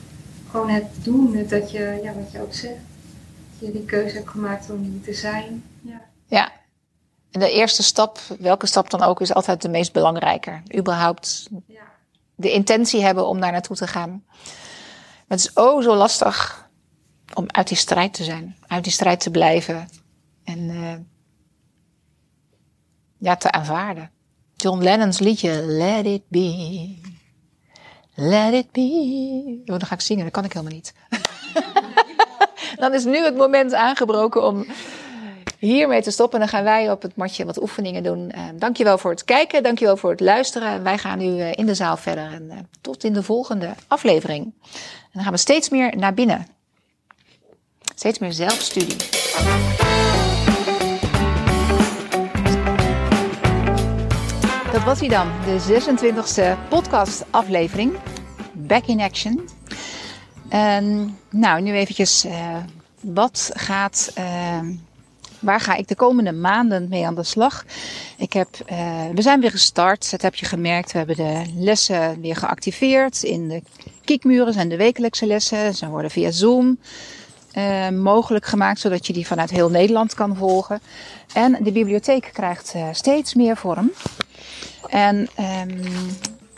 gewoon het doen, het dat je, ja wat je ook zegt, dat je die keuze hebt gemaakt om hier te zijn. Ja. Ja. De eerste stap, welke stap dan ook, is altijd de meest belangrijke. Überhaupt de intentie hebben om daar naartoe te gaan. Maar het is oh zo lastig om uit die strijd te zijn, uit die strijd te blijven en eh, ja, te aanvaarden. John Lennon's liedje Let It Be, Let It Be. Oh, dan ga ik zingen, dat kan ik helemaal niet. dan is nu het moment aangebroken om hiermee te stoppen. Dan gaan wij op het matje wat oefeningen doen. Uh, dankjewel voor het kijken, dankjewel voor het luisteren. En wij gaan nu uh, in de zaal verder. En uh, tot in de volgende aflevering. En dan gaan we steeds meer naar binnen. Steeds meer zelfstudie. Dat was hij dan, de 26e podcast aflevering. Back in action. Nou, nu eventjes, wat gaat, waar ga ik de komende maanden mee aan de slag? Ik heb, uh, we zijn weer gestart, dat heb je gemerkt. We hebben de lessen weer geactiveerd in de kiekmuren zijn de wekelijkse lessen. Ze worden via Zoom uh, mogelijk gemaakt, zodat je die vanuit heel Nederland kan volgen. En de bibliotheek krijgt uh, steeds meer vorm. En um,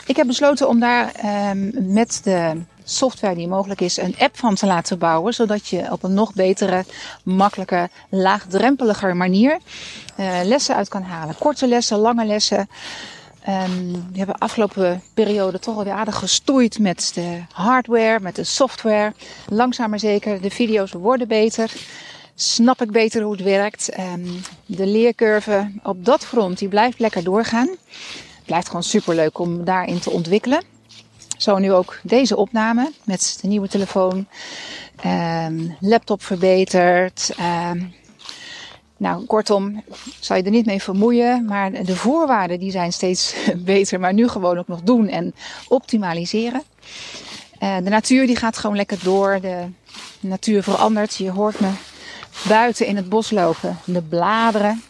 ik heb besloten om daar um, met de software die mogelijk is, een app van te laten bouwen. Zodat je op een nog betere, makkelijke, laagdrempeliger manier uh, lessen uit kan halen. Korte lessen, lange lessen. Um, we hebben afgelopen periode toch alweer aardig gestoeid met de hardware, met de software. Langzaam maar zeker, de video's worden beter. Snap ik beter hoe het werkt. Um, de leercurve op dat front, die blijft lekker doorgaan. Het blijft gewoon superleuk om daarin te ontwikkelen. Zo nu ook deze opname met de nieuwe telefoon. Um, laptop verbeterd. Um, nou, kortom, zal je er niet mee vermoeien. Maar de voorwaarden die zijn steeds beter. Maar nu gewoon ook nog doen en optimaliseren. Uh, de natuur die gaat gewoon lekker door. De natuur verandert. Je hoort me buiten in het bos lopen. De bladeren.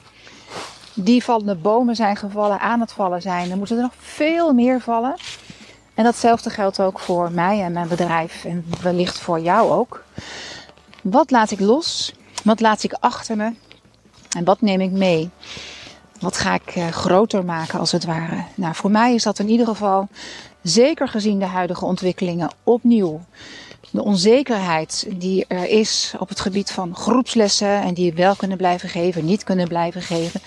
Die vallende bomen zijn gevallen, aan het vallen zijn. Er moeten er nog veel meer vallen. En datzelfde geldt ook voor mij en mijn bedrijf. En wellicht voor jou ook. Wat laat ik los? Wat laat ik achter me? En wat neem ik mee? Wat ga ik uh, groter maken als het ware? Nou, voor mij is dat in ieder geval, zeker gezien de huidige ontwikkelingen, opnieuw de onzekerheid die er is op het gebied van groepslessen en die wel kunnen blijven geven, niet kunnen blijven geven.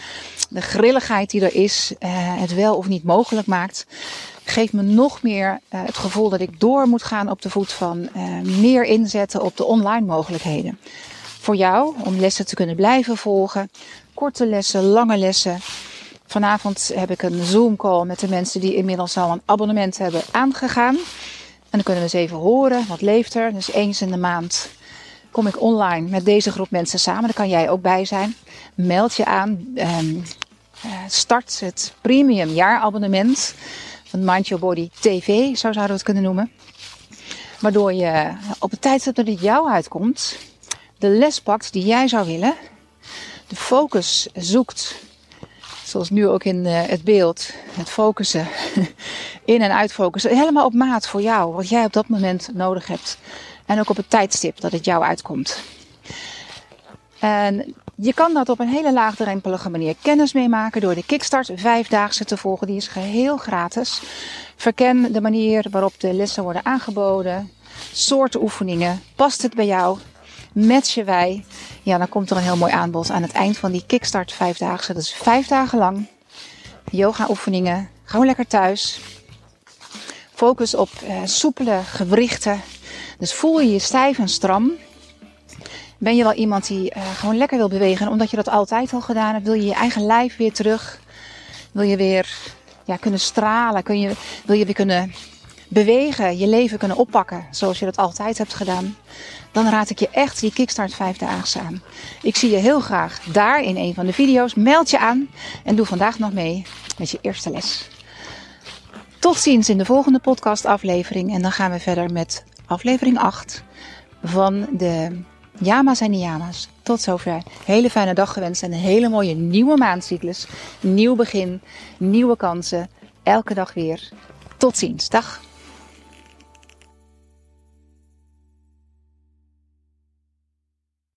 De grilligheid die er is, uh, het wel of niet mogelijk maakt, geeft me nog meer uh, het gevoel dat ik door moet gaan op de voet van uh, meer inzetten op de online mogelijkheden. Voor jou om lessen te kunnen blijven volgen, korte lessen, lange lessen. Vanavond heb ik een Zoom call met de mensen die inmiddels al een abonnement hebben aangegaan. En dan kunnen we eens even horen, wat leeft er. Dus eens in de maand kom ik online met deze groep mensen samen. Daar kan jij ook bij zijn. Meld je aan. Um, start het premium jaarabonnement van Mind Your Body TV, zo zouden we het kunnen noemen. Waardoor je op het tijdstip dat het jou uitkomt, de les pakt die jij zou willen. De focus zoekt zoals nu ook in uh, het beeld, het focussen, in- en uitfocussen, helemaal op maat voor jou, wat jij op dat moment nodig hebt. En ook op het tijdstip dat het jou uitkomt. En je kan dat op een hele laagdrempelige manier kennis meemaken door de Kickstart vijfdaagse te volgen. Die is geheel gratis. Verken de manier waarop de lessen worden aangeboden, soorten oefeningen. Past het bij jou? matchen wij. Ja, dan komt er een heel mooi aanbod aan het eind van die Kickstart vijfdaagse. Dat is vijf dagen lang. Yoga oefeningen. Gewoon lekker thuis. Focus op uh, soepele gewrichten. Dus voel je je stijf en stram. Ben je wel iemand die uh, gewoon lekker wil bewegen? En omdat je dat altijd al gedaan hebt, wil je je eigen lijf weer terug. Wil je weer ja, kunnen stralen? Kun je, wil je weer kunnen bewegen, je leven kunnen oppakken zoals je dat altijd hebt gedaan, dan raad ik je echt die Kickstart Vijfdaagse aan. Ik zie je heel graag daar in een van de video's. Meld je aan en doe vandaag nog mee met je eerste les. Tot ziens in de volgende podcastaflevering en dan gaan we verder met aflevering 8 van de Yama's en Niyama's. Tot zover. Hele fijne dag gewenst en een hele mooie nieuwe maandcyclus. Nieuw begin, nieuwe kansen. Elke dag weer. Tot ziens. Dag.